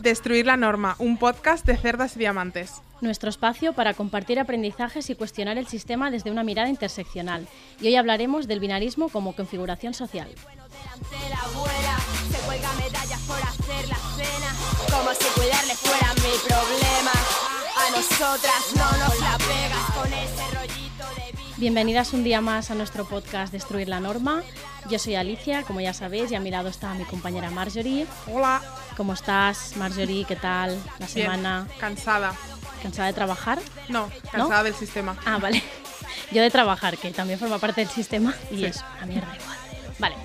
Destruir la norma, un podcast de cerdas y diamantes. Nuestro espacio para compartir aprendizajes y cuestionar el sistema desde una mirada interseccional. Y hoy hablaremos del binarismo como configuración social. Como si cuidarle fuera mi problema. A nosotras no nos la pegas con ese. Bienvenidas un día más a nuestro podcast Destruir la Norma. Yo soy Alicia, como ya sabéis, y a mi lado está mi compañera Marjorie. Hola. ¿Cómo estás, Marjorie? ¿Qué tal la Bien, semana? Cansada. ¿Cansada de trabajar? No, cansada del sistema. Ah, vale. Yo de trabajar, que también forma parte del sistema, y Sí. es a mierda igual. Vale.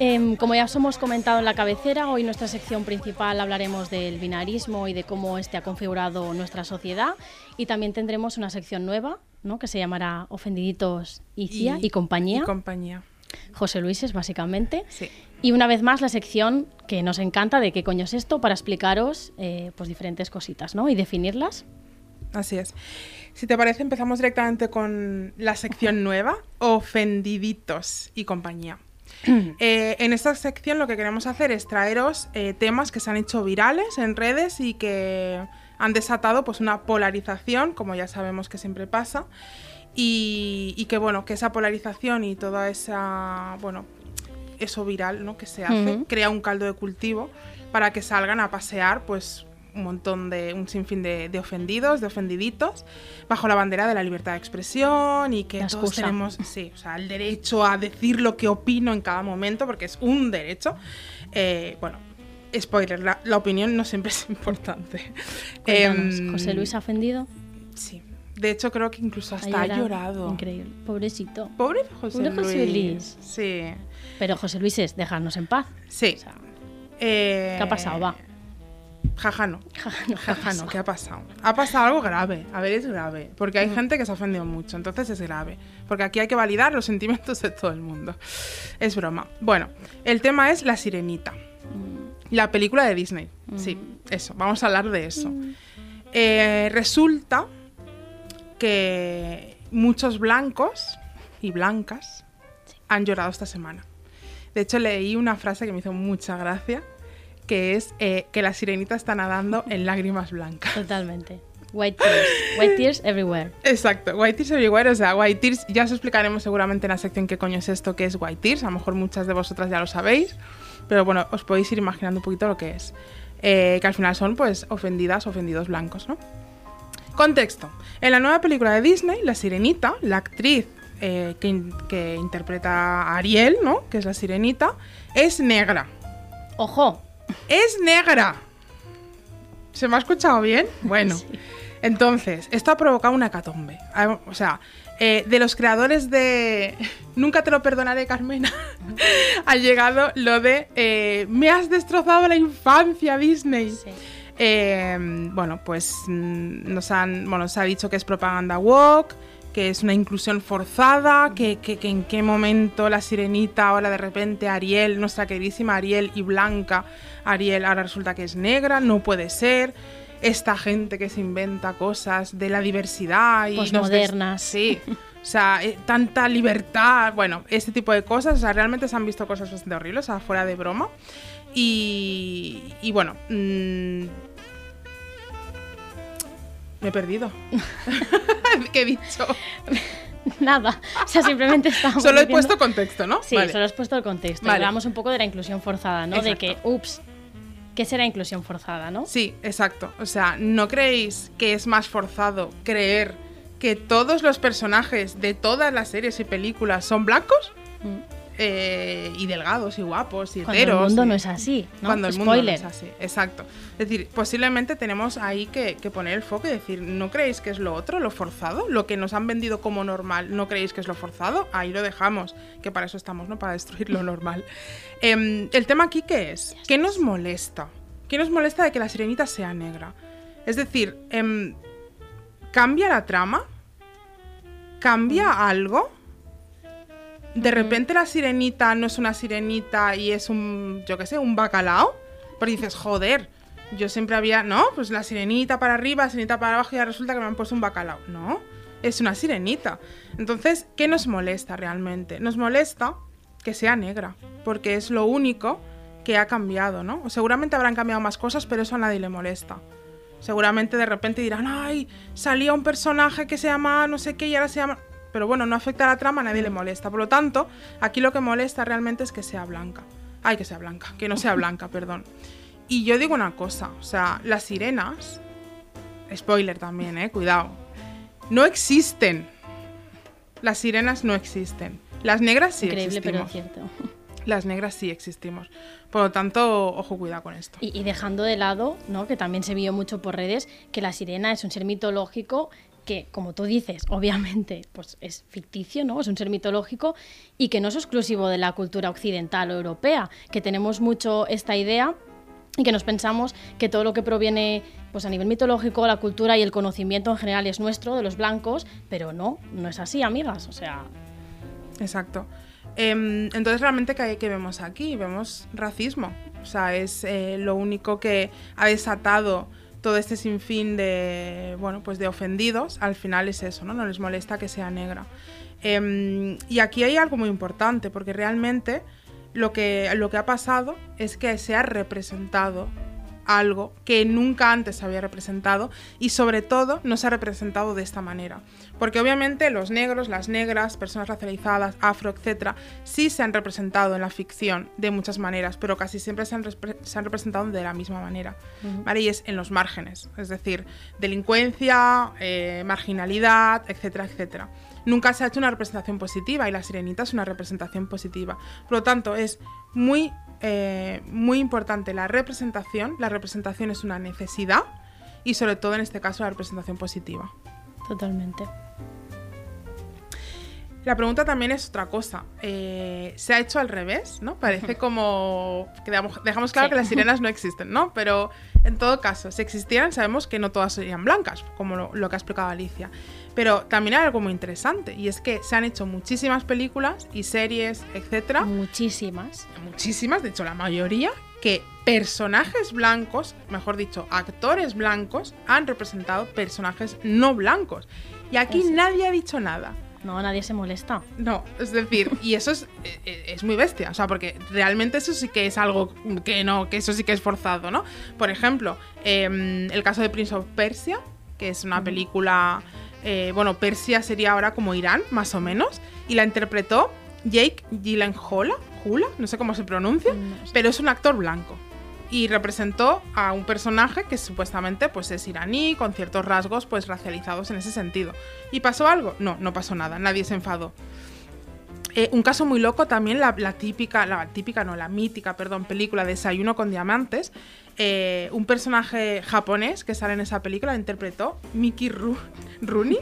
Em, como ya os hemos comentado en la cabecera, hoy nuestra sección principal hablaremos del binarismo y de cómo este ha configurado nuestra sociedad. Y también tendremos una sección nueva, ¿no? que se llamará Ofendiditos y CIA y, compañía. Y compañía. José Luises, básicamente. Sí. Y una vez más la sección que nos encanta de qué coño es esto para explicaros eh, pues diferentes cositas ¿no? y definirlas. Así es. Si te parece, empezamos directamente con la sección nueva, Ofendiditos y compañía. Eh, en esta sección lo que queremos hacer es traeros eh, temas que se han hecho virales en redes y que han desatado pues una polarización, como ya sabemos que siempre pasa, y, y que bueno, que esa polarización y toda esa, bueno, eso viral ¿no? que se hace, crea un caldo de cultivo para que salgan a pasear pues un montón de, un sinfín de, de ofendidos, de ofendiditos, bajo la bandera de la libertad de expresión y que todos tenemos, sí, o sea, el derecho a decir lo que opino en cada momento, porque es un derecho. Eh, bueno, spoiler, la, la opinión no siempre es importante. Em, José Luis ha ofendido. Sí. De hecho, creo que incluso hasta ha llorado. llorado. Increíble. Pobrecito. Pobre José Pobre Luis. José Luis. Sí. Pero José Luis es dejarnos en paz. Sí. O sea, Eh, ¿Qué ha pasado? Va. Jaja, no. jaja, no, Jaja, no, pasado? ¿qué ha pasado? Ha pasado algo grave. A ver, es grave. Porque Mm. hay gente que se ha ofendido mucho, entonces es grave. Porque aquí hay que validar los sentimientos de todo el mundo. Es broma. Bueno, el tema es La Sirenita. Mm. La película de Disney. Sí, eso. Vamos a hablar de eso. Eh, resulta que muchos blancos y blancas han llorado esta semana. De hecho, leí una frase que me hizo mucha gracia, que es eh, que la sirenita está nadando en lágrimas blancas. Totalmente. White tears. White tears everywhere. Exacto, White Tears Everywhere, o sea, White Tears, ya os explicaremos seguramente en la sección qué coño es esto que es White Tears, a lo mejor muchas de vosotras ya lo sabéis, pero bueno, os podéis ir imaginando un poquito lo que es. Eh, que al final son pues ofendidas, ofendidos blancos, ¿no? Contexto. En la nueva película de Disney, La Sirenita, la actriz eh, que, in- que interpreta a Ariel, ¿no? Que es la Sirenita, es negra. Ojo. ¡Es negra! ¿Se me ha escuchado bien? Bueno. Entonces, esto ha provocado una hecatombe. Ah, O sea, eh, de los creadores de Nunca te lo perdonaré, Carmena, ha llegado lo de eh, Me has destrozado la infancia, Disney. Sí. Eh, bueno, pues mm, nos han, bueno, se ha dicho que es propaganda woke, que es una inclusión forzada, que, que- que en qué momento la sirenita, ahora de repente Ariel, nuestra queridísima Ariel y Blanca, Ariel ahora resulta que es negra, no puede ser. Esta gente que se inventa cosas de la diversidad y. Sí. O sea, eh, tanta libertad, bueno, este tipo de cosas, o sea, realmente se han visto cosas bastante horribles, o sea, fuera de broma. Y, y bueno, mm, me he perdido. ¿Qué he dicho? Nada. O sea, simplemente estábamos Solo he diciendo- puesto contexto, ¿no? Sí, Vale. solo has puesto el contexto. Vale. Hablamos un poco de la inclusión forzada, ¿no? De que, ups, ¿qué será inclusión forzada, no? Sí, exacto. O sea, ¿no creéis que es más forzado creer que todos los personajes de todas las series y películas son blancos? Mm. Eh, y delgados y guapos y Cuando heteros. el mundo y- no es así, ¿no? Cuando el mundo no es así, exacto. Es decir, posiblemente tenemos ahí que, que poner el foco y decir, ¿no creéis que es lo otro, lo forzado? Lo que nos han vendido como normal, ¿no creéis que es lo forzado? Ahí lo dejamos, que para eso estamos, ¿no? Para destruir lo normal. Em, el tema aquí, ¿qué es? ¿Qué nos molesta? ¿Qué nos molesta de que la sirenita sea negra? Es decir, em, ¿cambia la trama? ¿Cambia algo? De repente la sirenita no es una sirenita y es un, yo qué sé, un bacalao. Pero dices, joder, yo siempre había, ¿no? Pues la sirenita para arriba, la sirenita para abajo y ya resulta que me han puesto un bacalao. No, es una sirenita. Entonces, ¿qué nos molesta realmente? Nos molesta que sea negra, porque es lo único que ha cambiado, ¿no? Seguramente habrán cambiado más cosas, pero eso a nadie le molesta. Seguramente de repente dirán, ay, salía un personaje que se llama no sé qué y ahora se llama... Pero bueno, no afecta a la trama, a nadie le molesta. Por lo tanto, aquí lo que molesta realmente es que sea blanca. Ay, que sea blanca, que no sea blanca, perdón. Y yo digo una cosa, o sea, las sirenas, spoiler también, eh, cuidado, no existen. Las sirenas no existen. Las negras sí Increíble, pero existimos. cierto. Las negras sí existimos. Por lo tanto, ojo, cuidado con esto. Y, y dejando de lado, ¿no? que también se vio mucho por redes, que la sirena es un ser mitológico que, como tú dices, obviamente pues es ficticio, ¿no? Es un ser mitológico y que no es exclusivo de la cultura occidental o europea, que tenemos mucho esta idea y que nos pensamos que todo lo que proviene pues a nivel mitológico, la cultura y el conocimiento en general es nuestro, de los blancos, pero no, no es así, amigas. O sea, Exacto. Em, entonces, realmente, ¿qué, qué vemos aquí? Vemos racismo. O sea, es eh, lo único que ha desatado todo este sinfín de, bueno, pues de ofendidos. Al final es eso, ¿no? No les molesta que sea negra. Em, y aquí hay algo muy importante, porque realmente lo que, lo que ha pasado es que se ha representado algo que nunca antes se había representado y sobre todo no se ha representado de esta manera. Porque obviamente los negros, las negras, personas racializadas, afro, etc., sí se han representado en la ficción de muchas maneras, pero casi siempre se han, repre- se han representado de la misma manera. ¿vale? Y es en los márgenes, es decir, delincuencia, eh, marginalidad, etcétera, etcétera. Nunca se ha hecho una representación positiva y la sirenita es una representación positiva. Por lo tanto, es muy, eh, muy importante la representación. La representación es una necesidad y sobre todo en este caso la representación positiva. totalmente. La pregunta también es otra cosa. Eh, se ha hecho al revés, ¿no? Parece como que dejamos, claro Sí. que las sirenas no existen, ¿no? Pero en todo caso, si existieran, sabemos que no todas serían blancas, como lo, lo que ha explicado Alicia. Pero también hay algo muy interesante, y es que se han hecho muchísimas películas y series, etcétera, Muchísimas. muchísimas, de hecho la mayoría, que personajes blancos, mejor dicho, actores blancos, han representado personajes no blancos. Y aquí nadie ha dicho nada. No, nadie se molesta. No, es decir, y eso es, eh, es muy bestia, o sea, porque realmente eso sí que es algo que no, que eso sí que es forzado, ¿no? Por ejemplo, em, el caso de Prince of Persia, que es una película, eh, bueno, Persia sería ahora como Irán, más o menos, y la interpretó Jake Gyllenhaal, Hula, no sé cómo se pronuncia, No sé. pero es un actor blanco. Y representó a un personaje que supuestamente pues es iraní, con ciertos rasgos pues racializados en ese sentido. ¿Y pasó algo? No, no pasó nada, nadie se enfadó. Eh, un caso muy loco también, la, la típica, la típica, no, la mítica, perdón, película Desayuno con Diamantes. Eh, un personaje japonés que sale en esa película interpretó Mickey Ru- Rooney.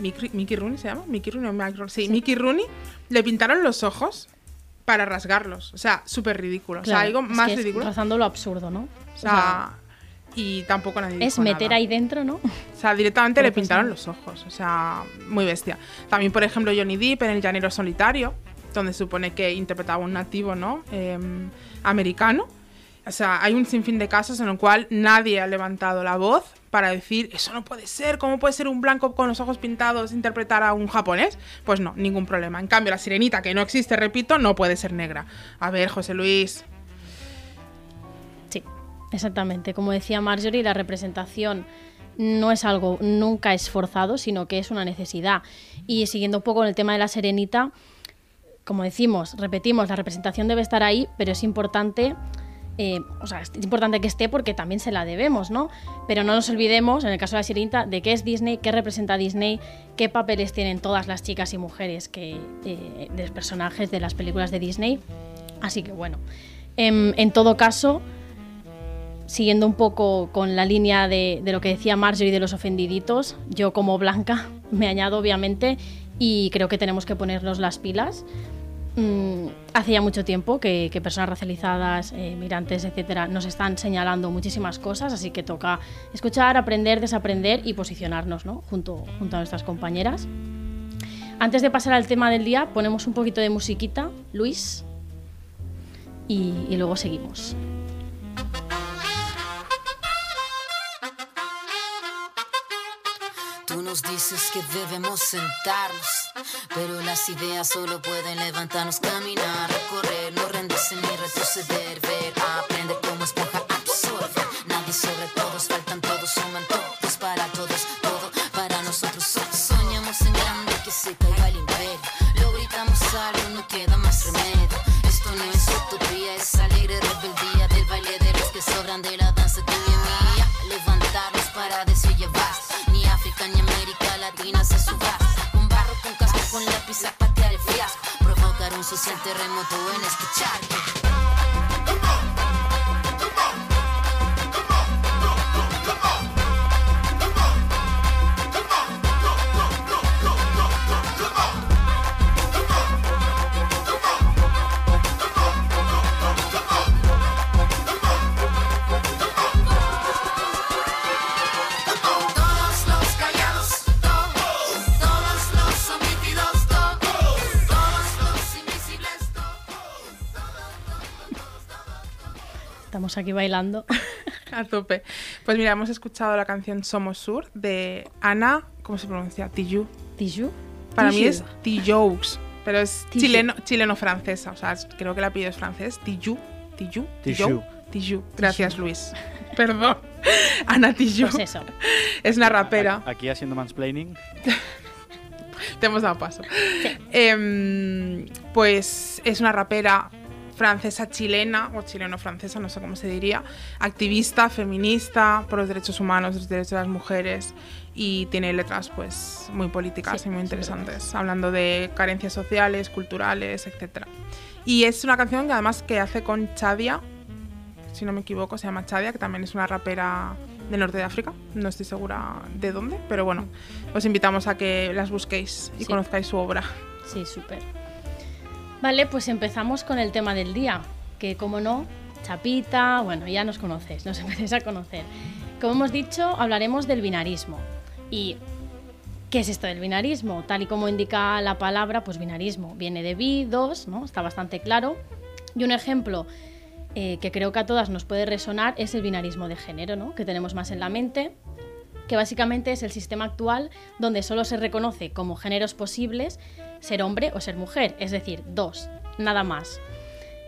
Mickey, Mickey Rooney se llama? Mickey Rooney Rooney? Sí, Mickey Rooney. Le pintaron los ojos para rasgarlos. O sea, súper ridículo. o sea, algo es más que es ridículo. rozando lo absurdo, ¿no? O sea, y tampoco nadie es dijo meter nada. ahí dentro, ¿no? O sea, directamente Pero le pues pintaron no. los ojos. O sea, muy bestia. También, por ejemplo, Johnny Depp en El Llanero Solitario, donde se supone que interpretaba un nativo, ¿no? Em, americano. O sea, hay un sinfín de casos en el cual nadie ha levantado la voz para decir, eso no puede ser, ¿cómo puede ser un blanco con los ojos pintados interpretar a un japonés? Pues no, ningún problema. En cambio, la sirenita, que no existe, repito, no puede ser negra. A ver, José Luis, Sí, exactamente. Como decía Marjorie, la representación no es algo, nunca es forzado, sino que es una necesidad. Y siguiendo un poco en el tema de la serenita, como decimos, repetimos, la representación debe estar ahí, pero es importante. eh, o sea, es importante que esté porque también se la debemos, ¿no? Pero no nos olvidemos, en el caso de la sirenita, de qué es Disney, qué representa Disney, qué papeles tienen todas las chicas y mujeres que, eh, de los personajes de las películas de Disney. Así que bueno, em, en todo caso, siguiendo un poco con la línea de, lo que decía Marjorie de los ofendiditos, yo como blanca me añado obviamente y creo que tenemos que ponernos las pilas mm, hace ya mucho tiempo que, que personas racializadas, eh, migrantes, etcétera, nos están señalando muchísimas cosas, así que toca escuchar, aprender, desaprender y posicionarnos ¿no? junto, a nuestras compañeras. Antes de pasar al tema del día, ponemos un poquito de musiquita, Luis, y luego seguimos. Tú nos dices que debemos sentarnos, pero las ideas solo pueden levantarnos, caminar, recorrer, no rendirse ni retroceder, ver, aprender como esponja, absorber. Nadie sobre todos, faltan todos, suman todos terremoto en Estamos aquí bailando. A tope. Pues mira, hemos escuchado la canción Somos Sur de Ana, ¿cómo se pronuncia? Tijoux. Tiju. Para mí es Tijoux, pero es Tijoux. chileno, chileno-francesa, o sea, creo que el apellido es francés. Tijoux, Tijoux, Tijoux. Tijoux. Gracias, Luis. Perdón. Ana Tijoux. Pues eso. Es una rapera. Aquí haciendo mansplaining. Te hemos dado paso. Em, pues es una rapera francesa chilena, o chileno-francesa, no sé cómo se diría, activista, feminista, por los derechos humanos, los derechos de las mujeres, y tiene letras pues muy políticas Sí, y muy sí, interesantes, hablando de carencias sociales, culturales, etc. Y es una canción que además que hace con Chadia, si no me equivoco, se llama Chadia, que también es una rapera del norte de África, no estoy segura de dónde, pero bueno, os invitamos a que las busquéis y Sí. conozcáis su obra. Sí, súper. Vale, pues empezamos con el tema del día, que como no, chapita, bueno, ya nos conocéis, nos empecéis a conocer. Como hemos dicho, hablaremos del binarismo. ¿Y qué es esto del binarismo? Tal y como indica la palabra, pues binarismo viene de bi, dos, ¿no? Está bastante claro. Y un ejemplo eh, que creo que a todas nos puede resonar es el binarismo de género, ¿no? Que tenemos más en la mente que básicamente es el sistema actual donde solo se reconoce como géneros posibles ser hombre o ser mujer, es decir, dos, nada más.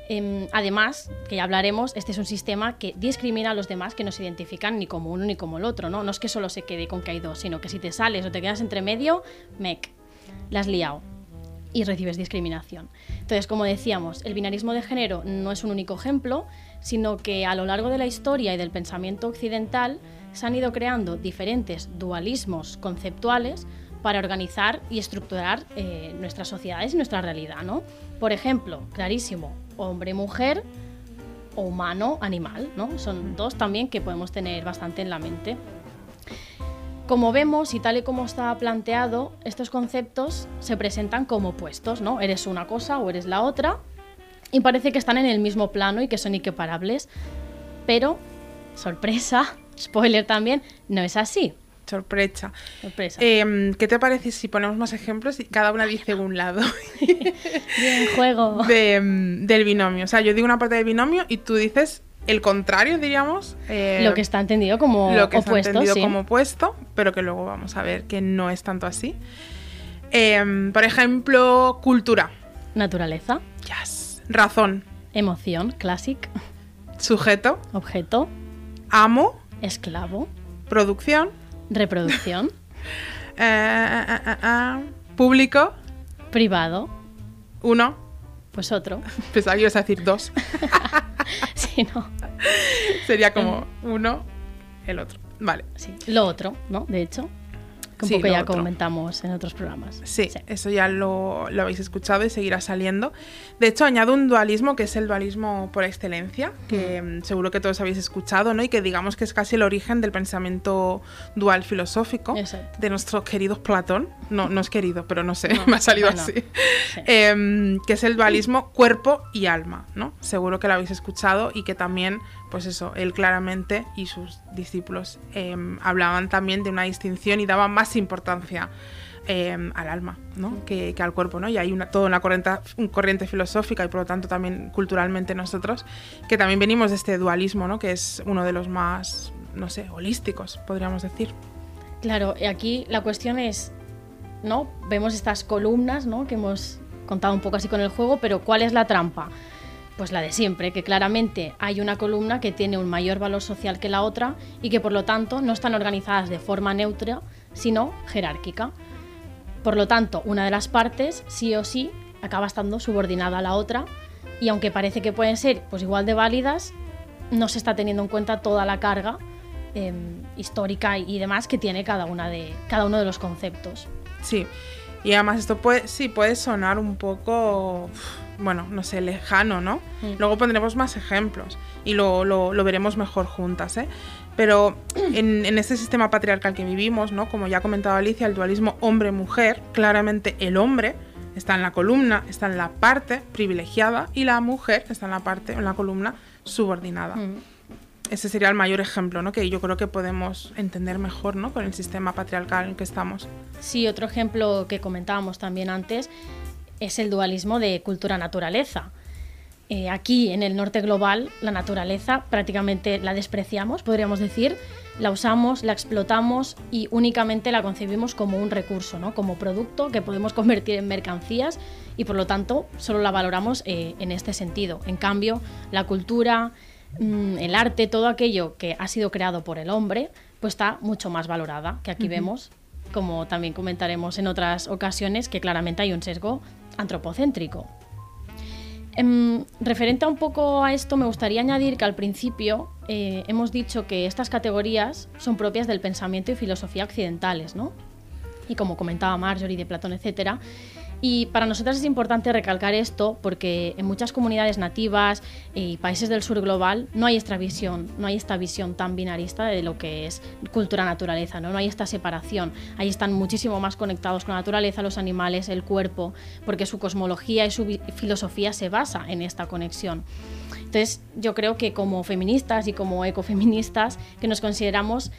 Em, además, que ya hablaremos, este es un sistema que discrimina a los demás que no se identifican ni como uno ni como el otro, ¿no? No es que solo se quede con que hay dos, sino que si te sales o te quedas entre medio, mec, la has liado y recibes discriminación. Entonces, como decíamos, el binarismo de género no es un único ejemplo, sino que a lo largo de la historia y del pensamiento occidental se han ido creando diferentes dualismos conceptuales para organizar y estructurar eh, nuestras sociedades y nuestra realidad, ¿no? Por ejemplo, clarísimo, hombre-mujer o humano-animal, ¿no? Son dos también que podemos tener bastante en la mente. Como vemos y tal y como está planteado, estos conceptos se presentan como opuestos, ¿no? Eres una cosa o eres la otra, y parece que están en el mismo plano y que son equiparables. Pero, sorpresa, spoiler también, no es así. Sorpresa. Sorpresa. Em, ¿Qué te parece si ponemos más ejemplos y cada una dice un lado Bien, juego. de, em, del binomio? O sea, yo digo una parte del binomio y tú dices el contrario, diríamos. eh, Lo que está entendido como lo que está opuesto, entendido sí. como opuesto, pero que luego vamos a ver que no es tanto así. Em, por ejemplo, cultura. Naturaleza, Yes. Razón. emoción, classic, Sujeto. objeto, Amo. esclavo, Producción. Reproducción, eh, eh, eh, público. privado, Uno. pues otro. Pensaba que ibas a decir dos. Sí, no. Sería como uno, el otro. Vale. Sí, lo otro, ¿no? De hecho. Que un Sí, poco ya otro. comentamos en otros programas. Sí, eso ya lo, lo habéis escuchado y seguirá saliendo. De hecho, añado un dualismo que es el dualismo por excelencia, que mm, seguro que todos habéis escuchado, ¿no? Y que digamos que es casi el origen del pensamiento dual filosófico Exacto. de nuestro querido Platón. No, no es querido, pero no sé, No, me ha salido bueno, así. sí. Em, que es el dualismo cuerpo y alma, ¿no? Seguro que lo habéis escuchado y que también, pues eso, él claramente y sus discípulos em, hablaban también de una distinción y daban más importancia em, al alma, ¿no? Que, que al cuerpo, ¿no? Y hay una, toda una corriente, un corriente filosófica y por lo tanto también culturalmente nosotros, que también venimos de este dualismo, ¿no? Que es uno de los más, no sé, holísticos, podríamos decir. Claro, y aquí la cuestión es, ¿no? Vemos estas columnas, ¿no? Que hemos contado un poco así con el juego, pero ¿cuál es la trampa? Pues la de siempre, que claramente hay una columna que tiene un mayor valor social que la otra y que por lo tanto no están organizadas de forma neutra, sino jerárquica. Por lo tanto, una de las partes, sí o sí, acaba estando subordinada a la otra y aunque parece que pueden ser pues igual de válidas, no se está teniendo en cuenta toda la carga eh, histórica y demás que tiene cada, una de, cada uno de los conceptos. Sí, y además esto puede, sí, puede sonar un poco, bueno, no sé, lejano, ¿no? Mm. Luego pondremos más ejemplos y lo, lo- lo veremos mejor juntas, ¿eh? Pero en, en este sistema patriarcal que vivimos, ¿no? Como ya ha comentado Alicia, el dualismo hombre-mujer, claramente el hombre está en la columna, está en la parte privilegiada y la mujer está en la parte, en la columna subordinada. Mm. Ese sería el mayor ejemplo, ¿no? Que yo creo que podemos entender mejor, ¿no? Con el sistema patriarcal en el que estamos. Sí, otro ejemplo que comentábamos también antes es el dualismo de cultura-naturaleza. Eh, aquí en el norte global la naturaleza prácticamente la despreciamos, podríamos decir, la usamos, la explotamos y únicamente la concebimos como un recurso, ¿no? como producto que podemos convertir en mercancías y por lo tanto solo la valoramos eh, en este sentido. En cambio, la cultura, mm, el arte, todo aquello que ha sido creado por el hombre, pues está mucho más valorada, que aquí vemos, como también comentaremos en otras ocasiones, que claramente hay un sesgo antropocéntrico. Em, referente a un poco a esto, me gustaría añadir que al principio eh, hemos dicho que estas categorías son propias del pensamiento y filosofía occidentales, ¿no? Y como comentaba Marjorie de Platón, etcétera. Y para nosotras es importante recalcar esto porque en muchas comunidades nativas y países del sur global no hay esta visión, no hay esta visión tan binarista de lo que es cultura-naturaleza, ¿no? no hay esta separación. Ahí están muchísimo más conectados con la naturaleza, los animales, el cuerpo, porque su cosmología y su filosofía se basa en esta conexión. Entonces, yo creo que como feministas y como ecofeministas que nos consideramos,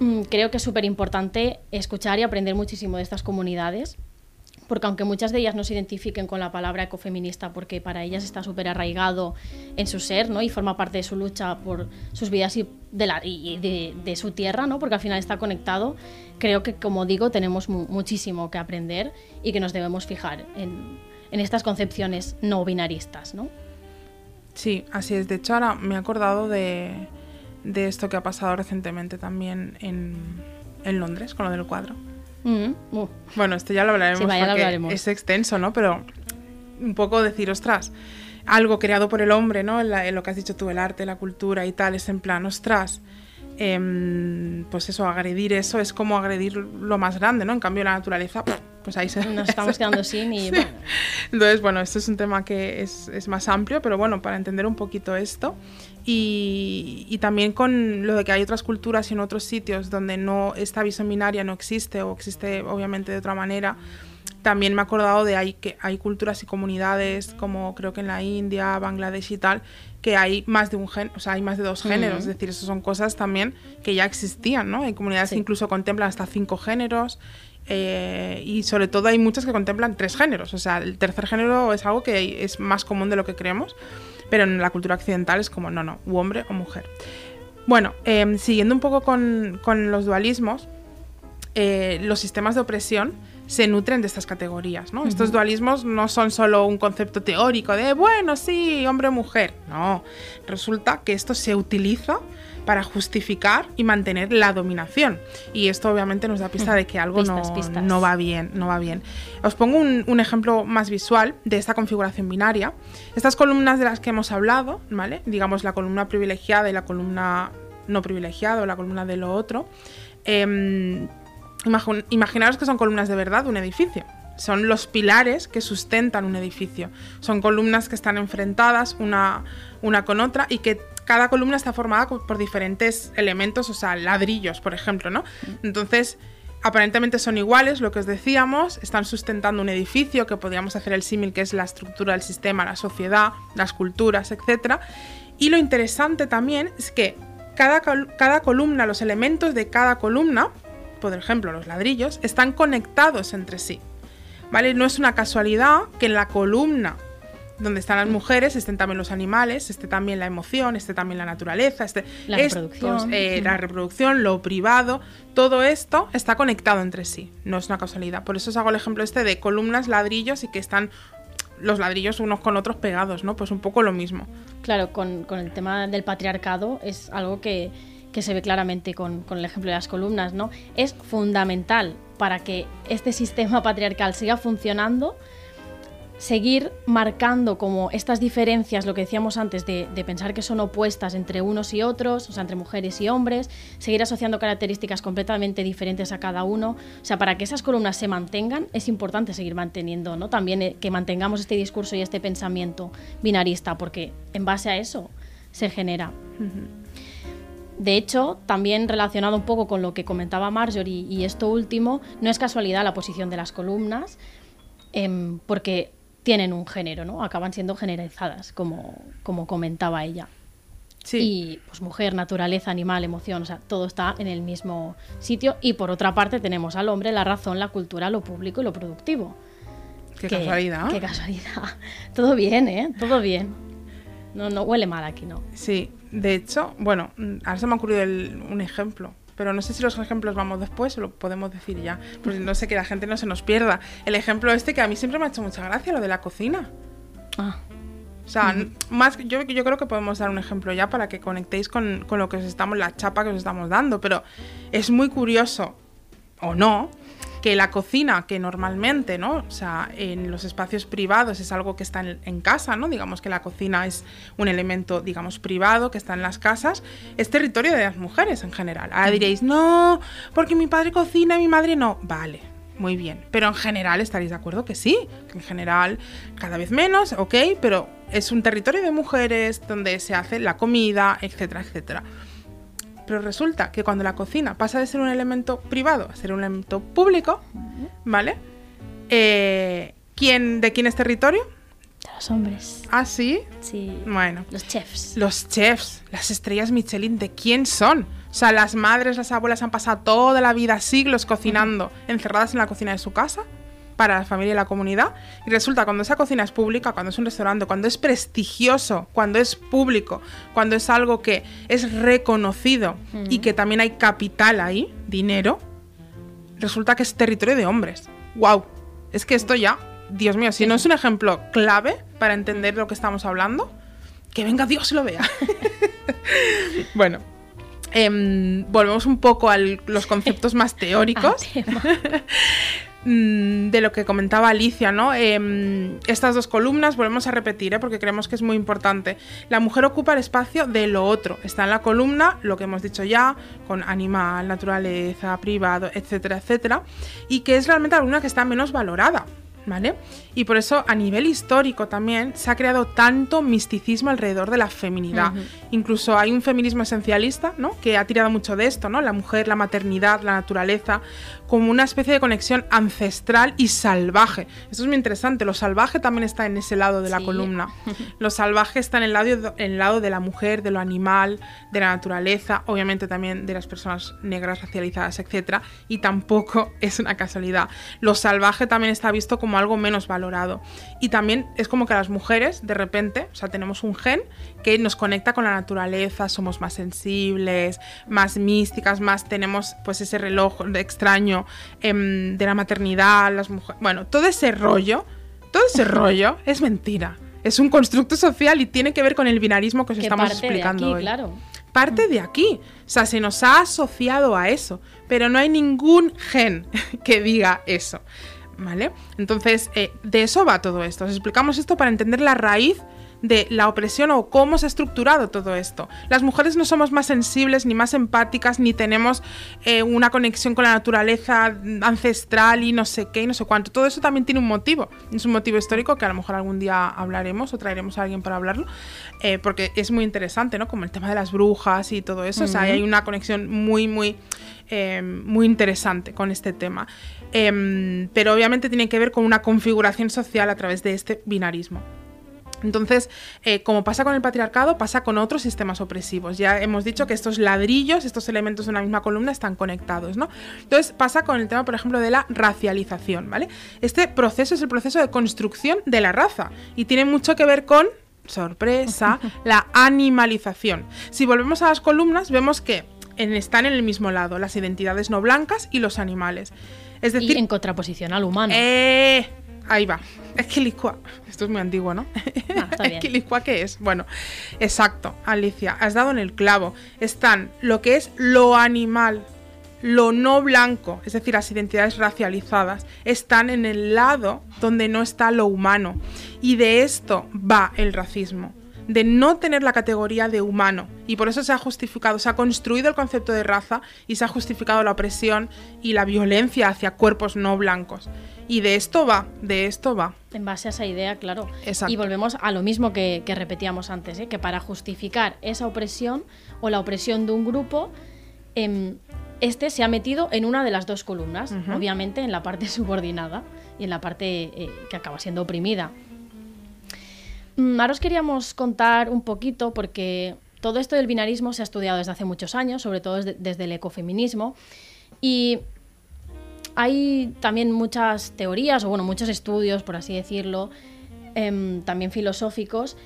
mm, creo que es súper importante escuchar y aprender muchísimo de estas comunidades porque aunque muchas de ellas no se identifiquen con la palabra ecofeminista porque para ellas está súper arraigado en su ser ¿no? y forma parte de su lucha por sus vidas y de, la, y de, de su tierra, ¿no? porque al final está conectado, creo que como digo tenemos mu- muchísimo que aprender y que nos debemos fijar en, en estas concepciones no binaristas. ¿no? Sí, así es. De hecho, ahora me he acordado de, de esto que ha pasado recientemente también en, en Londres, con lo del cuadro. Mm, uh, Bueno, esto ya lo hablaremos Sí, lo porque hablaremos. es extenso, ¿no? Pero un poco decir, ostras, algo creado por el hombre, ¿no? En, la- en lo que has dicho tú, el arte, la cultura y tal, es en plan, ostras, em, pues eso, agredir eso es como agredir lo más grande, ¿no? En cambio, la naturaleza, pues ahí se... nos estamos quedando sin y Sí. bueno, Entonces, bueno, esto es un tema que es, es más amplio, pero bueno, para entender un poquito esto. Y, y también con lo de que hay otras culturas y en otros sitios donde no esta visión binaria no existe o existe obviamente de otra manera. También me he acordado de hay, que hay culturas y comunidades como creo que en la India, Bangladesh y tal, que hay más de un gen, o sea, hay más de dos géneros, es decir, eso son cosas también que ya existían, ¿no? Hay comunidades Sí. que incluso contemplan hasta cinco géneros eh, y sobre todo hay muchas que contemplan tres géneros. O sea, el tercer género es algo que es más común de lo que creemos, pero en la cultura occidental es como, no, no, u hombre o mujer. Bueno, em, siguiendo un poco con, con los dualismos, eh, los sistemas de opresión se nutren de estas categorías, ¿no? Estos dualismos no son solo un concepto teórico de, bueno, sí, hombre o mujer. No, resulta que esto se utiliza para justificar y mantener la dominación. Y esto obviamente nos da pista de que algo Pistas, no, pistas. no va bien, no va bien. Os pongo un, un ejemplo más visual de esta configuración binaria. Estas columnas de las que hemos hablado, ¿vale? Digamos la columna privilegiada y la columna no privilegiada o la columna de lo otro. em, imagi- imaginaros que son columnas de verdad de un edificio. Son los pilares que sustentan un edificio. Son columnas que están enfrentadas una, una con otra y que cada columna está formada por diferentes elementos, o sea, ladrillos, por ejemplo, ¿no? Entonces, aparentemente son iguales, lo que os decíamos, están sustentando un edificio, que podríamos hacer el símil, que es la estructura del sistema, la sociedad, las culturas, etc. Y lo interesante también es que cada, col- cada columna, los elementos de cada columna, por ejemplo los ladrillos, están conectados entre sí. ¿Vale? No es una casualidad que en la columna donde están las mujeres estén también los animales, esté también la emoción, esté también la naturaleza, esté La estos, reproducción. eh, la reproducción, lo privado, todo esto está conectado entre sí, no es una casualidad. Por eso os hago el ejemplo este de columnas, ladrillos y que están los ladrillos unos con otros pegados, ¿no? Pues un poco lo mismo. Claro, con, con el tema del patriarcado es algo que, que se ve claramente con, con el ejemplo de las columnas, ¿no? Es fundamental para que este sistema patriarcal siga funcionando, seguir marcando como estas diferencias, lo que decíamos antes, de, de pensar que son opuestas entre unos y otros, o sea, entre mujeres y hombres, seguir asociando características completamente diferentes a cada uno. O sea, para que esas columnas se mantengan, es importante seguir manteniendo, ¿no? También eh, que mantengamos este discurso y este pensamiento binarista, porque en base a eso se genera. De hecho, también relacionado un poco con lo que comentaba Marjorie y esto último, no es casualidad la posición de las columnas, em, porque tienen un género, ¿no? Acaban siendo generalizadas, como, como comentaba ella. Sí. Y pues mujer, naturaleza, animal, emoción, o sea, todo está en el mismo sitio. Y por otra parte tenemos al hombre la razón, la cultura, lo público y lo productivo. Qué Que- casualidad. Qué casualidad. Todo bien, ¿eh? Todo bien. No, no huele mal aquí, ¿no? Sí, de hecho, bueno, mm, ahora se me ha ocurrido el- un ejemplo, pero no sé si los ejemplos vamos después o lo podemos decir ya, pues no sé que la gente no se nos pierda. El ejemplo este que a mí siempre me ha hecho mucha gracia, lo de la cocina. Ah, O sea, n- más que- yo, yo creo que podemos dar un ejemplo ya para que conectéis con, con lo que os estamos, la chapa que os estamos dando, pero es muy curioso, o no, que la cocina, que normalmente, ¿no? O sea, en los espacios privados es algo que está en, en casa, ¿no? Digamos que la cocina es un elemento, digamos, privado que está en las casas, es territorio de las mujeres en general. Ahora diréis, no, porque mi padre cocina y mi madre no. Vale, muy bien. Pero en general estaréis de acuerdo que sí, que en general cada vez menos, ok, pero es un territorio de mujeres donde se hace la comida, etcétera, etcétera. Pero resulta que cuando la cocina pasa de ser un elemento privado a ser un elemento público, ¿vale? Eh, ¿quién, ¿De quién es territorio? de los hombres. Ah, sí. Sí. Bueno, Los chefs. los chefs, las estrellas Michelin, ¿de quién son? O sea, las madres, las abuelas han pasado toda la vida, siglos cocinando, encerradas en la cocina de su casa para la familia y la comunidad. Y resulta cuando esa cocina es pública, cuando es un restaurante, cuando es prestigioso, cuando es público, cuando es algo que es reconocido y que también hay capital ahí, dinero, resulta que es territorio de hombres. ¡Wow! Es que esto ya, Dios mío, si no es un ejemplo clave para entender lo que estamos hablando, que venga Dios y lo vea. bueno, em, volvemos un poco a los conceptos más teóricos de lo que comentaba Alicia, ¿no? Em, estas dos columnas volvemos a repetir, ¿eh? porque creemos que es muy importante. La mujer ocupa el espacio de lo otro. Está en la columna, lo que hemos dicho ya, con animal, naturaleza, privado, etcétera, etcétera, y que es realmente alguna que está menos valorada. ¿Vale? Y por eso a nivel histórico también se ha creado tanto misticismo alrededor de la feminidad. Incluso hay un feminismo esencialista, ¿no? Que ha tirado mucho de esto, ¿no? La mujer, la maternidad, la naturaleza, como una especie de conexión ancestral y salvaje. Esto es muy interesante. Lo salvaje también está en ese lado de la Sí. columna. Lo salvaje está en el lado, en el lado de la mujer, de lo animal, de la naturaleza, obviamente también de las personas negras racializadas, etc. Y tampoco es una casualidad. Lo salvaje también está visto como algo menos valorado. Y también es como que las mujeres, de repente, o sea, tenemos un gen que nos conecta con la naturaleza, somos más sensibles, más místicas, más tenemos pues ese reloj extraño em, de la maternidad, las mujeres. Bueno, todo ese rollo, todo ese rollo es mentira. Es un constructo social y tiene que ver con el binarismo que os estamos parte de explicando aquí, hoy claro. parte de aquí. O sea, se nos ha asociado a eso, pero no hay ningún gen que diga eso. ¿Vale? Entonces, eh, de eso va todo esto. Os explicamos esto para entender la raíz de la opresión o cómo se ha estructurado todo esto. Las mujeres no somos más sensibles, ni más empáticas, ni tenemos eh, una conexión con la naturaleza ancestral y no sé qué y no sé cuánto. Todo eso también tiene un motivo. Es un motivo histórico que a lo mejor algún día hablaremos o traeremos a alguien para hablarlo, eh, porque es muy interesante, ¿no? Como el tema de las brujas y todo eso. O sea, hay una conexión muy, muy, eh, muy interesante con este tema. Em, pero obviamente tiene que ver con una configuración social a través de este binarismo. Entonces, eh, como pasa con el patriarcado, pasa con otros sistemas opresivos. Ya hemos dicho que estos ladrillos, estos elementos de una misma columna están conectados, ¿no? Entonces, pasa con el tema, por ejemplo, de la racialización, ¿vale? Este proceso es el proceso de construcción de la raza y tiene mucho que ver con, sorpresa, la animalización. Si volvemos a las columnas, vemos que están en el mismo lado las identidades no blancas y los animales. Es decir, y en contraposición al humano. Eh, ahí va. Equilicua. Esto es muy antiguo, ¿no? Ah, está bien. Equilicua, ¿qué es? Bueno, exacto, Alicia, has dado en el clavo. Están lo que es lo animal, lo no blanco, es decir, las identidades racializadas, están en el lado donde no está lo humano. Y de esto va el racismo de no tener la categoría de humano. Y por eso se ha justificado, se ha construido el concepto de raza y se ha justificado la opresión y la violencia hacia cuerpos no blancos. Y de esto va, de esto va. En base a esa idea, claro. Exacto. Y volvemos a lo mismo que, que repetíamos antes, ¿eh? que para justificar esa opresión o la opresión de un grupo, em, este se ha metido en una de las dos columnas, obviamente en la parte subordinada y en la parte eh, que acaba siendo oprimida. Mm, Ahora os queríamos contar un poquito, porque todo esto del binarismo se ha estudiado desde hace muchos años, sobre todo desde, el ecofeminismo, y hay también muchas teorías, o bueno, muchos estudios, por así decirlo, em, también filosóficos,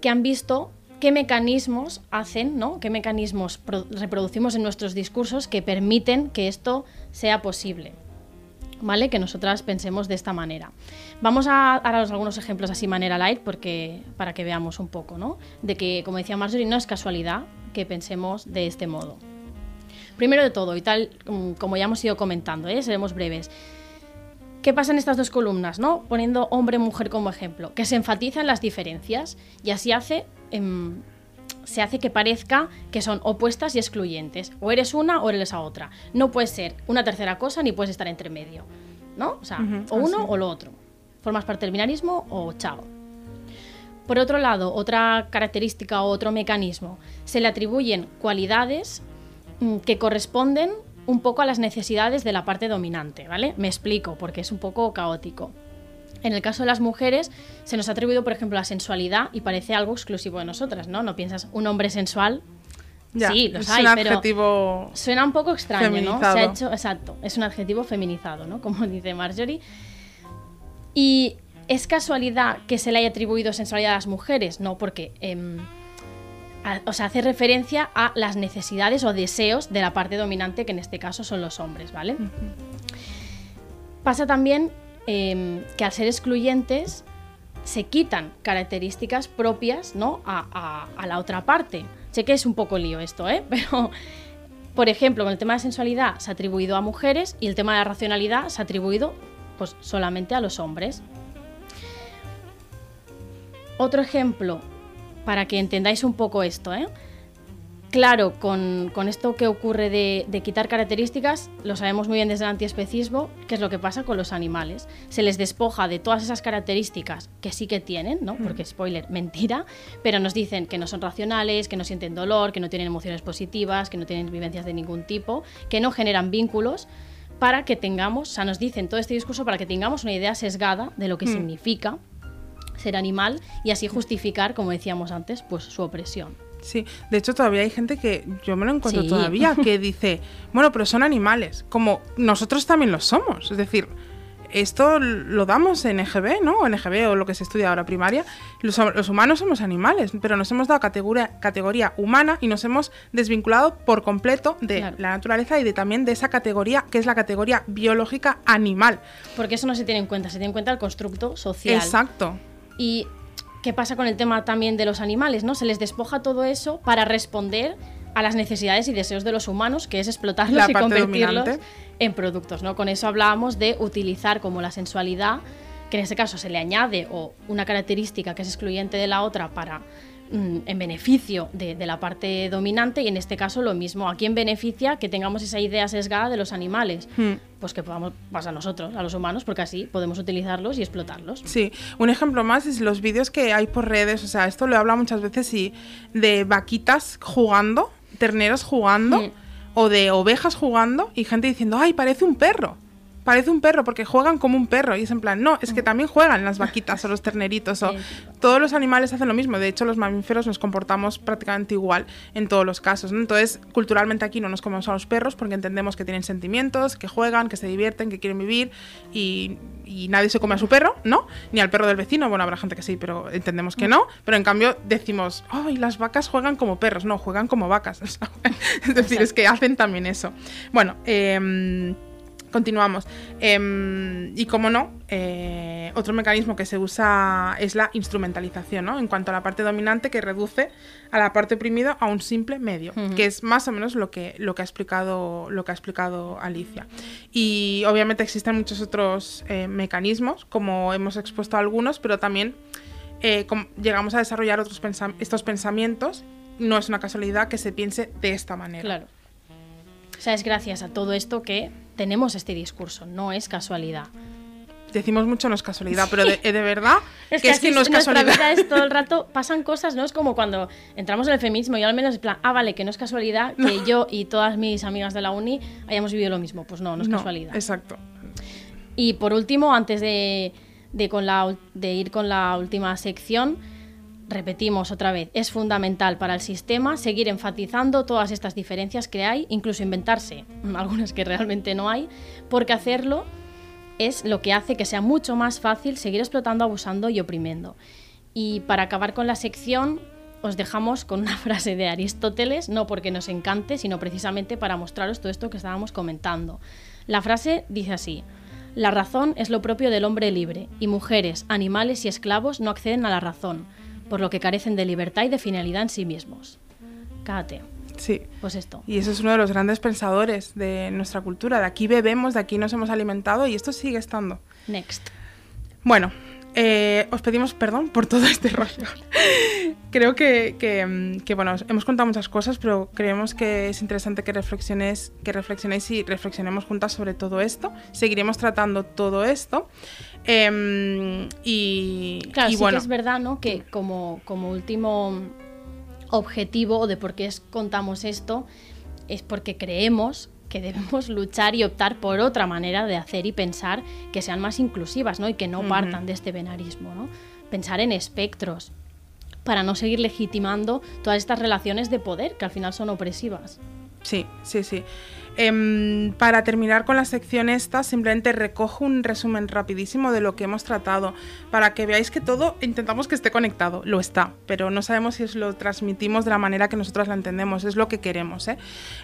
que han visto qué mecanismos hacen, ¿no? qué mecanismos pro- reproducimos en nuestros discursos que permiten que esto sea posible. ¿Vale? Que nosotras pensemos de esta manera. Vamos a daros algunos ejemplos así manera light porque, para que veamos un poco, ¿no? De que, como decía Marjorie, no es casualidad que pensemos de este modo. Primero de todo, y tal mm, como ya hemos ido comentando, ¿eh? seremos breves. ¿Qué pasa en estas dos columnas, no? Poniendo hombre-mujer como ejemplo, que se enfatizan las diferencias y así hace, em, se hace que parezca que son opuestas y excluyentes. O eres una o eres la otra. No puedes ser una tercera cosa ni puedes estar entre medio, ¿no? O sea, o uno así. o lo otro. Formas parte del binarismo o chao. Por otro lado, otra característica o otro mecanismo, se le atribuyen cualidades mm, que corresponden un poco a las necesidades de la parte dominante, ¿vale? Me explico, porque es un poco caótico. En el caso de las mujeres, se nos ha atribuido, por ejemplo, la sensualidad y parece algo exclusivo de nosotras, ¿no? No piensas un hombre sensual. Ya, sí, los es hay, un pero adjetivo suena un poco extraño, ¿no? Se Feminizado. ha hecho, exacto, es un adjetivo feminizado, ¿no? Como dice Marjorie. Y es casualidad que se le haya atribuido sensualidad a las mujeres, no, porque em, a- o sea, hace referencia a las necesidades o deseos de la parte dominante, que en este caso son los hombres, ¿vale? Pasa también em, que al ser excluyentes se quitan características propias ¿no? a, a- a la otra parte. Sé que es un poco lío esto, ¿eh? pero por ejemplo, con el tema de sensualidad se ha atribuido a mujeres y el tema de la racionalidad se ha atribuido pues, solamente a los hombres. Otro ejemplo, para que entendáis un poco esto, ¿eh? Claro, con, con esto que ocurre de, de quitar características, lo sabemos muy bien desde el antiespecismo, que es lo que pasa con los animales. Se les despoja de todas esas características que sí que tienen, ¿no? Porque, spoiler, mentira, pero nos dicen que no son racionales, que no sienten dolor, que no tienen emociones positivas, que no tienen vivencias de ningún tipo, que no generan vínculos, para que tengamos, o sea, nos dicen todo este discurso para que tengamos una idea sesgada de lo que significa ser animal y así justificar, como decíamos antes, pues su opresión. Sí, de hecho todavía hay gente que yo me lo encuentro Sí. todavía que dice, bueno, pero son animales, como nosotros también lo somos. Es decir, esto lo damos en EGB, ¿no? O en EGB o lo que se estudia ahora primaria. Los, los humanos somos animales, pero nos hemos dado categoría, categoría humana y nos hemos desvinculado por completo de Claro. la naturaleza y de también de esa categoría que es la categoría biológica animal. Porque eso no se tiene en cuenta, se tiene en cuenta el constructo social. Exacto. Y qué pasa con el tema también de los animales, ¿no? Se les despoja todo eso para responder a las necesidades y deseos de los humanos, que es explotarlos y convertirlos dominante. en productos, ¿no? Con eso hablábamos de utilizar como la sensualidad que en este caso se le añade o una característica que es excluyente de la otra para mm, en beneficio de, de la parte dominante y en este caso lo mismo. ¿A quién beneficia que tengamos esa idea sesgada de los animales? Hmm. Pues que podamos, pues a nosotros, a los humanos, porque así podemos utilizarlos y explotarlos. Sí, un ejemplo más es los vídeos que hay por redes, o sea, esto lo he hablado muchas veces y de vaquitas jugando, terneros jugando, Mm. o de ovejas jugando, y gente diciendo, ay, parece un perro. Parece un perro porque juegan como un perro y es en plan, no, es que también juegan las vaquitas o los terneritos o Sí. todos los animales hacen lo mismo. De hecho, los mamíferos nos comportamos prácticamente igual en todos los casos. ¿no? Entonces, culturalmente aquí no nos comemos a los perros porque entendemos que tienen sentimientos, que juegan, que se divierten, que quieren vivir y, y nadie se come a su perro, ¿no? Ni al perro del vecino. Bueno, habrá gente que sí, pero entendemos que no. Pero en cambio decimos, ¡ay, las vacas juegan como perros! No, juegan como vacas. es decir, es que hacen también eso. Bueno, eh, Continuamos. Em, y como no, eh, otro mecanismo que se usa es la instrumentalización, ¿no? En cuanto a la parte dominante que reduce a la parte oprimida a un simple medio, que es más o menos lo que, lo que, ha, explicado, lo que ha explicado Alicia. Y obviamente existen muchos otros eh, mecanismos, como hemos expuesto algunos, pero también eh, llegamos a desarrollar otros pensam- estos pensamientos. No es una casualidad que se piense de esta manera. Claro. O sea, es gracias a todo esto que tenemos este discurso, no es casualidad. Decimos mucho no es casualidad, pero de, de verdad Es que, es así que no es casualidad. vida es todo el rato, pasan cosas, ¿no? Es como cuando entramos en el feminismo y al menos es plan, ah, vale, que no es casualidad que yo y todas mis amigas de la uni hayamos vivido lo mismo. Pues no, no es No, casualidad. Exacto. Y por último, antes de, de con la, de ir con la última sección, repetimos otra vez, es fundamental para el sistema seguir enfatizando todas estas diferencias que hay, incluso inventarse algunas que realmente no hay, porque hacerlo es lo que hace que sea mucho más fácil seguir explotando, abusando y oprimiendo. Y para acabar con la sección, os dejamos con una frase de Aristóteles, no porque nos encante, sino precisamente para mostraros todo esto que estábamos comentando. La frase dice así, la razón es lo propio del hombre libre, y mujeres, animales y esclavos no acceden a la razón, por lo que carecen de libertad y de finalidad en sí mismos. Cáate, Sí. pues esto. Y eso es uno de los grandes pensadores de nuestra cultura. De aquí bebemos, de aquí nos hemos alimentado y esto sigue estando. Next. Bueno, eh, os pedimos perdón por todo este rollo. Creo que, que, mm, que, bueno, os- hemos contado muchas cosas, pero creemos que es interesante que reflexionéis, que reflexionéis y reflexionemos juntas sobre todo esto. Seguiremos tratando todo esto. Em, y, Claro, y sí bueno, que es verdad, ¿no? Que como, como último objetivo de por qué es- contamos esto es porque creemos que debemos luchar y optar por otra manera de hacer y pensar que sean más inclusivas, ¿no? Y que no partan de este venarismo, ¿no? Pensar en espectros para no seguir legitimando todas estas relaciones de poder que al final son opresivas. Sí, sí, sí. Em, para terminar con la sección esta, simplemente recojo un resumen rapidísimo de lo que hemos tratado, para que veáis que todo intentamos que esté conectado. Lo está, pero no sabemos si os lo transmitimos de la manera que nosotros la entendemos, es lo que queremos. ¿eh?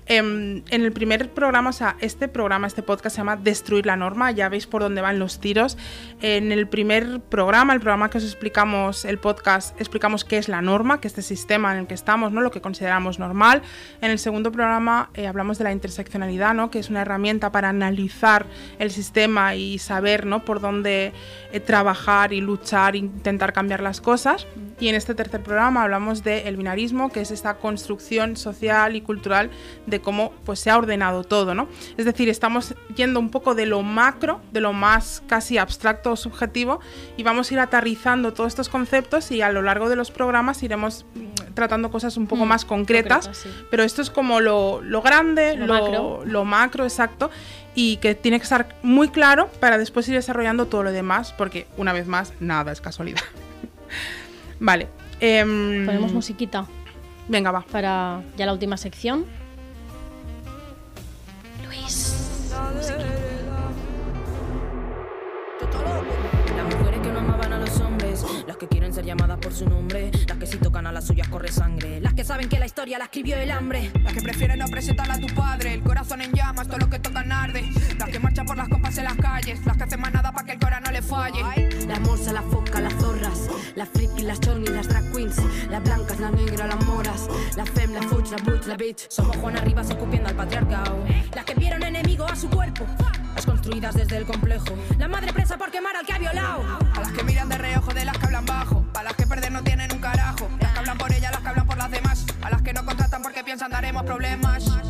Em, en el primer programa, o sea, este programa, este podcast se llama Destruir la norma, ya veis por dónde van los tiros. En el primer programa, el programa que os explicamos, el podcast, explicamos qué es la norma, que este sistema en el que estamos, ¿no? lo que consideramos normal. En el segundo programa eh, hablamos de la ¿no? que es una herramienta para analizar el sistema y saber ¿no? por dónde eh, trabajar y luchar intentar cambiar las cosas. Y en este tercer programa hablamos del binarismo, que es esta construcción social y cultural de cómo pues, se ha ordenado todo. ¿no? Es decir, estamos yendo un poco de lo macro, de lo más casi abstracto o subjetivo, y vamos a ir aterrizando todos estos conceptos y a lo largo de los programas iremos mm, tratando cosas un poco Mm, más concretas. sí. Pero esto es como lo, lo grande, Lo lo, macro. Lo macro, exacto, y que tiene que estar muy claro para después ir desarrollando todo lo demás, porque una vez más, nada es casualidad. vale. em, Ponemos musiquita Venga, va. para ya la última sección. Luis. Llamadas por su nombre, las que si tocan a las suyas corre sangre, las que saben que la historia la escribió el hambre. Las que prefieren no presentarla a tu padre, el corazón en llamas, todo lo que tocan arde. Las que marchan por las copas en las calles, las que hacen más nada para que el corazón no le falle. La morsa, la foca, las zorras, las frikis, las chonis, las drag queens, las blancas, las negras, las moras, la fem, la fuch, la butch, la bitch. Somos Juan Arribas escupiendo al patriarcado. Las que vieron enemigo a su cuerpo, las construidas desde el complejo. La madre presa por quemar al que ha violado. A las que miran de reojo, de las que hablan bajo. A las que perder no tienen un carajo. Las que hablan por ellas, las que hablan por las demás. A las que no contratan porque piensan daremos problemas. Somos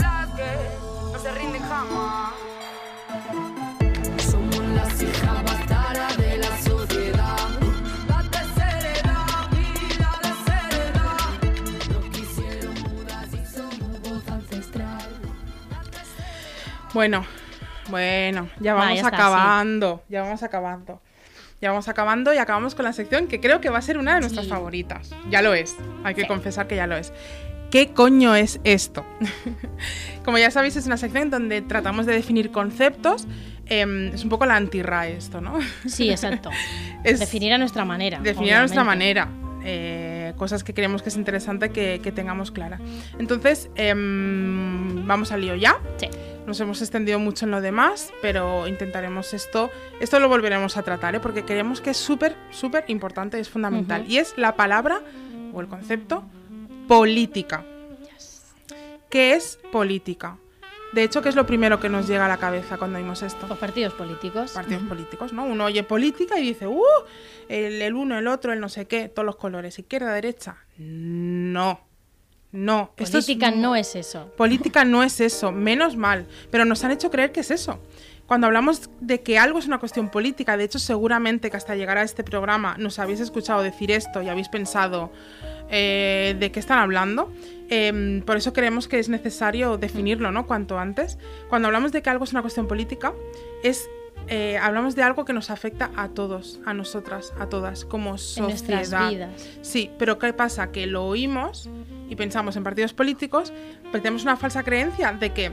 las que no se rinden jamás. Somos las hijas Bueno, bueno, ya Va, vamos ya está, acabando. Ya vamos acabando. Ya vamos acabando y acabamos con la sección que creo que va a ser una de nuestras Sí. favoritas. Ya lo es. Hay que Sí. confesar que ya lo es. ¿Qué coño es esto? Como ya sabéis, es una sección donde tratamos de definir conceptos. Em, es un poco la anti-RAE esto, ¿no? Sí, exacto. Es- Definir a nuestra manera. definir a nuestra manera. eh, cosas que creemos que es interesante que, que tengamos clara. Entonces, em, vamos al lío ya. Sí. Nos hemos extendido mucho en lo demás, pero intentaremos esto. Esto lo volveremos a tratar, ¿eh? porque creemos que es súper, súper importante, es fundamental. Y es la palabra o el concepto política. ¿Qué es política? De hecho, ¿qué es lo primero que nos llega a la cabeza cuando oímos esto? Los partidos políticos. partidos políticos, ¿no? Uno oye política y dice, ¡uh! El, el uno, el otro, el no sé qué, todos los colores, izquierda, derecha. No, no. Esto es Política mu- no es eso. Política no es eso, menos mal, pero nos han hecho creer que es eso. Cuando hablamos de que algo es una cuestión política, de hecho seguramente que hasta llegar a este programa nos habéis escuchado decir esto y habéis pensado eh, de qué están hablando. Em, por eso creemos que es necesario definirlo, ¿no? Cuanto antes. Cuando hablamos de que algo es una cuestión política, es eh, hablamos de algo que nos afecta a todos, a nosotras, a todas, como En sociedad. nuestras vidas. Sí, pero ¿qué pasa? Que lo oímos y pensamos en partidos políticos, pero tenemos una falsa creencia de que,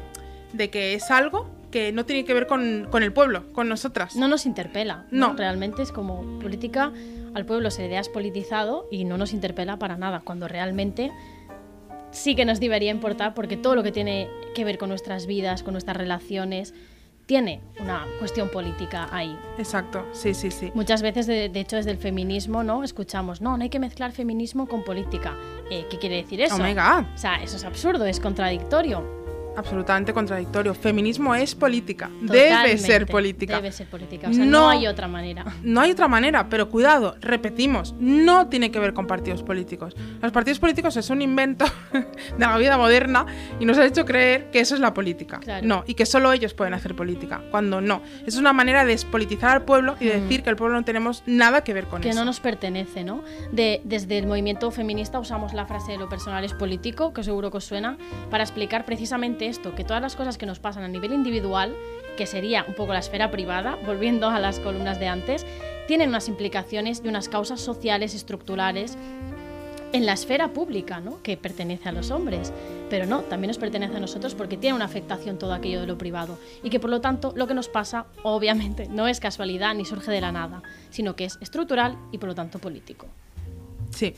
de que es algo que no tiene que ver con, con el pueblo, con nosotras. No nos interpela. No. Realmente es como política. Al pueblo se le ha politizado y no nos interpela para nada. Cuando realmente sí que nos debería importar porque todo lo que tiene que ver con nuestras vidas, con nuestras relaciones, tiene una cuestión política ahí. Exacto, sí, sí, sí. Muchas veces, de, de hecho, desde el feminismo, ¿no? Escuchamos, no, no hay que mezclar feminismo con política. Eh, ¿Qué quiere decir eso? Oh God. O sea, eso es absurdo, es contradictorio. Absolutamente contradictorio. Feminismo es política. Debe ser política. Debe ser política. O sea, no, No. hay otra manera. No hay otra manera, pero cuidado, repetimos, no tiene que ver con partidos políticos. Los partidos políticos es un invento de la vida moderna y nos ha hecho creer que eso es la política. Claro. No, y que solo ellos pueden hacer política, cuando no. Es una manera de despolitizar al pueblo y decir que el pueblo no tenemos nada que ver con Mm. que eso. no nos pertenece, ¿no? De, desde el movimiento feminista usamos la frase de lo personal es político, que seguro que os suena, para explicar precisamente esto, que todas las cosas que nos pasan a nivel individual, que sería un poco la esfera privada, volviendo a las columnas de antes, tienen unas implicaciones y unas causas sociales, estructurales en la esfera pública, ¿no? Que pertenece a los hombres. Pero no, también nos pertenece a nosotros porque tiene una afectación todo aquello de lo privado. Y que por lo tanto lo que nos pasa, obviamente, no es casualidad ni surge de la nada, sino que es estructural y por lo tanto político. Sí,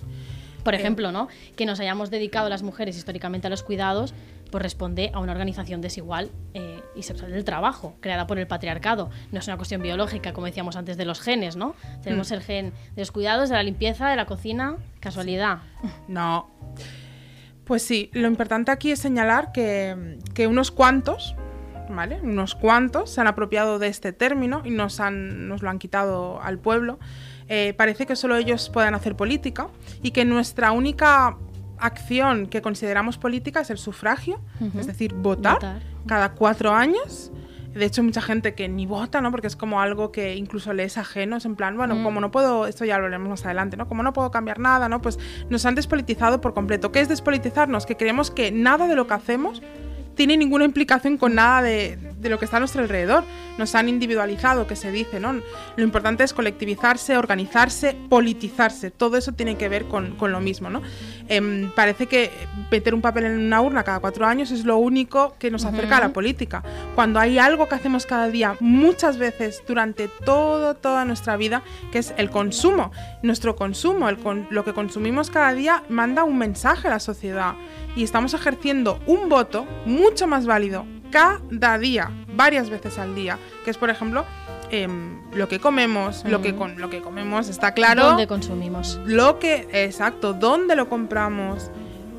Por ejemplo, ¿no? Que nos hayamos dedicado las mujeres históricamente a los cuidados, pues responde a una organización desigual eh, y sexual del trabajo, creada por el patriarcado. No es una cuestión biológica, como decíamos antes, de los genes, ¿no? Tenemos el gen de los cuidados, de la limpieza, de la cocina, casualidad. no. Pues sí, lo importante aquí es señalar que, que unos cuantos, ¿vale? Unos cuantos se han apropiado de este término y nos, han, nos lo han quitado al pueblo. Eh, parece que solo ellos puedan hacer política y que nuestra única acción que consideramos política es el sufragio, Ujú. es decir, votar, Votar. cada cuatro años. De hecho, mucha gente que ni vota, ¿no? Porque es como algo que incluso le es ajeno, es en plan, bueno, Mm. como no puedo, esto ya lo haremos más adelante, ¿no? Como no puedo cambiar nada, ¿no? Pues nos han despolitizado por completo. ¿Qué es despolitizarnos? Que creemos que nada de lo que hacemos tiene ninguna implicación con nada de, de lo que está a nuestro alrededor. Nos han individualizado, que se dice, ¿no? Lo importante es colectivizarse, organizarse, politizarse. Todo eso tiene que ver con, con lo mismo, ¿no? Em, parece que meter un papel en una urna cada cuatro años es lo único que nos acerca a la política. Cuando hay algo que hacemos cada día, muchas veces durante todo, toda nuestra vida, que es el consumo. Nuestro consumo, el con- lo que consumimos cada día, manda un mensaje a la sociedad. Y estamos ejerciendo un voto mucho más válido cada día, varias veces al día, que es, por ejemplo, em, lo que comemos, lo, que con, lo que comemos, está claro. ¿Dónde consumimos? lo que, exacto, dónde lo compramos,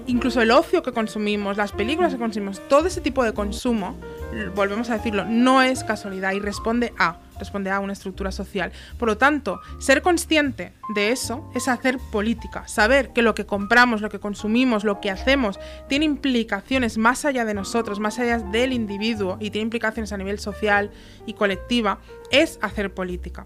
incluso el ocio que consumimos, las películas que consumimos, todo ese tipo de consumo, volvemos a decirlo, no es casualidad y responde a, responde a una estructura social. Por lo tanto, ser consciente de eso es hacer política, saber que lo que compramos, lo que consumimos, lo que hacemos, tiene implicaciones más allá de nosotros, más allá del individuo y tiene implicaciones a nivel social y colectiva, es hacer política.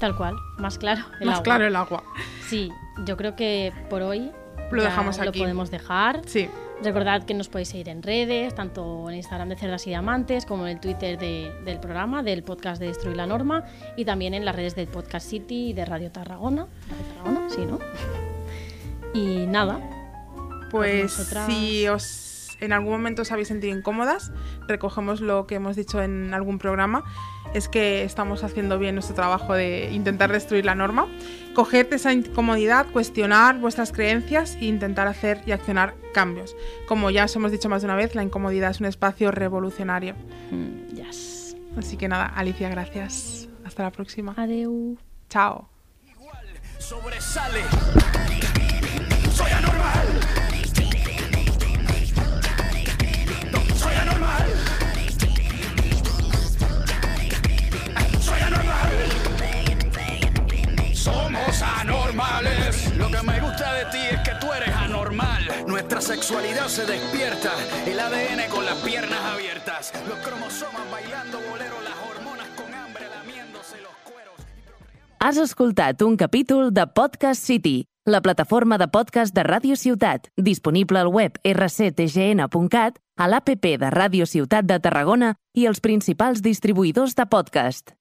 Tal cual, más claro. el más agua. claro el agua. Sí, yo creo que por hoy Lo dejamos lo aquí. podemos dejar. Sí. Recordad que nos podéis seguir en redes, tanto en Instagram de Cerdas y Diamantes como en el Twitter de- del programa, del podcast de Destruir la Norma, y también en las redes del Podcast City y de Radio Tarragona. Radio Tarragona, sí, ¿no? Y nada, Pues nosotras- si os en algún momento os habéis sentido incómodas, recogemos lo que hemos dicho en algún programa, es que estamos haciendo bien nuestro trabajo de intentar destruir la norma. Coged esa incomodidad, cuestionar vuestras creencias e intentar hacer y accionar cambios. Como ya os hemos dicho más de una vez, la incomodidad es un espacio revolucionario. mm, yes. Así que nada, Alicia, gracias. Hasta la próxima. Adeu. Chao. sobresale. Lo que me gusta de ti es que tú eres anormal. Nuestra sexualidad se despierta. El ADN con las piernas abiertas. Los cromosomas bailando bolero. Las hormonas con hambre lamiéndose los cueros. Has escoltat un capítol de Podcast City, la plataforma de podcast de Ràdio Ciutat, disponible al web rctgn.cat, a l'APP de Ràdio Ciutat de Tarragona i els principals distribuïdors de podcast.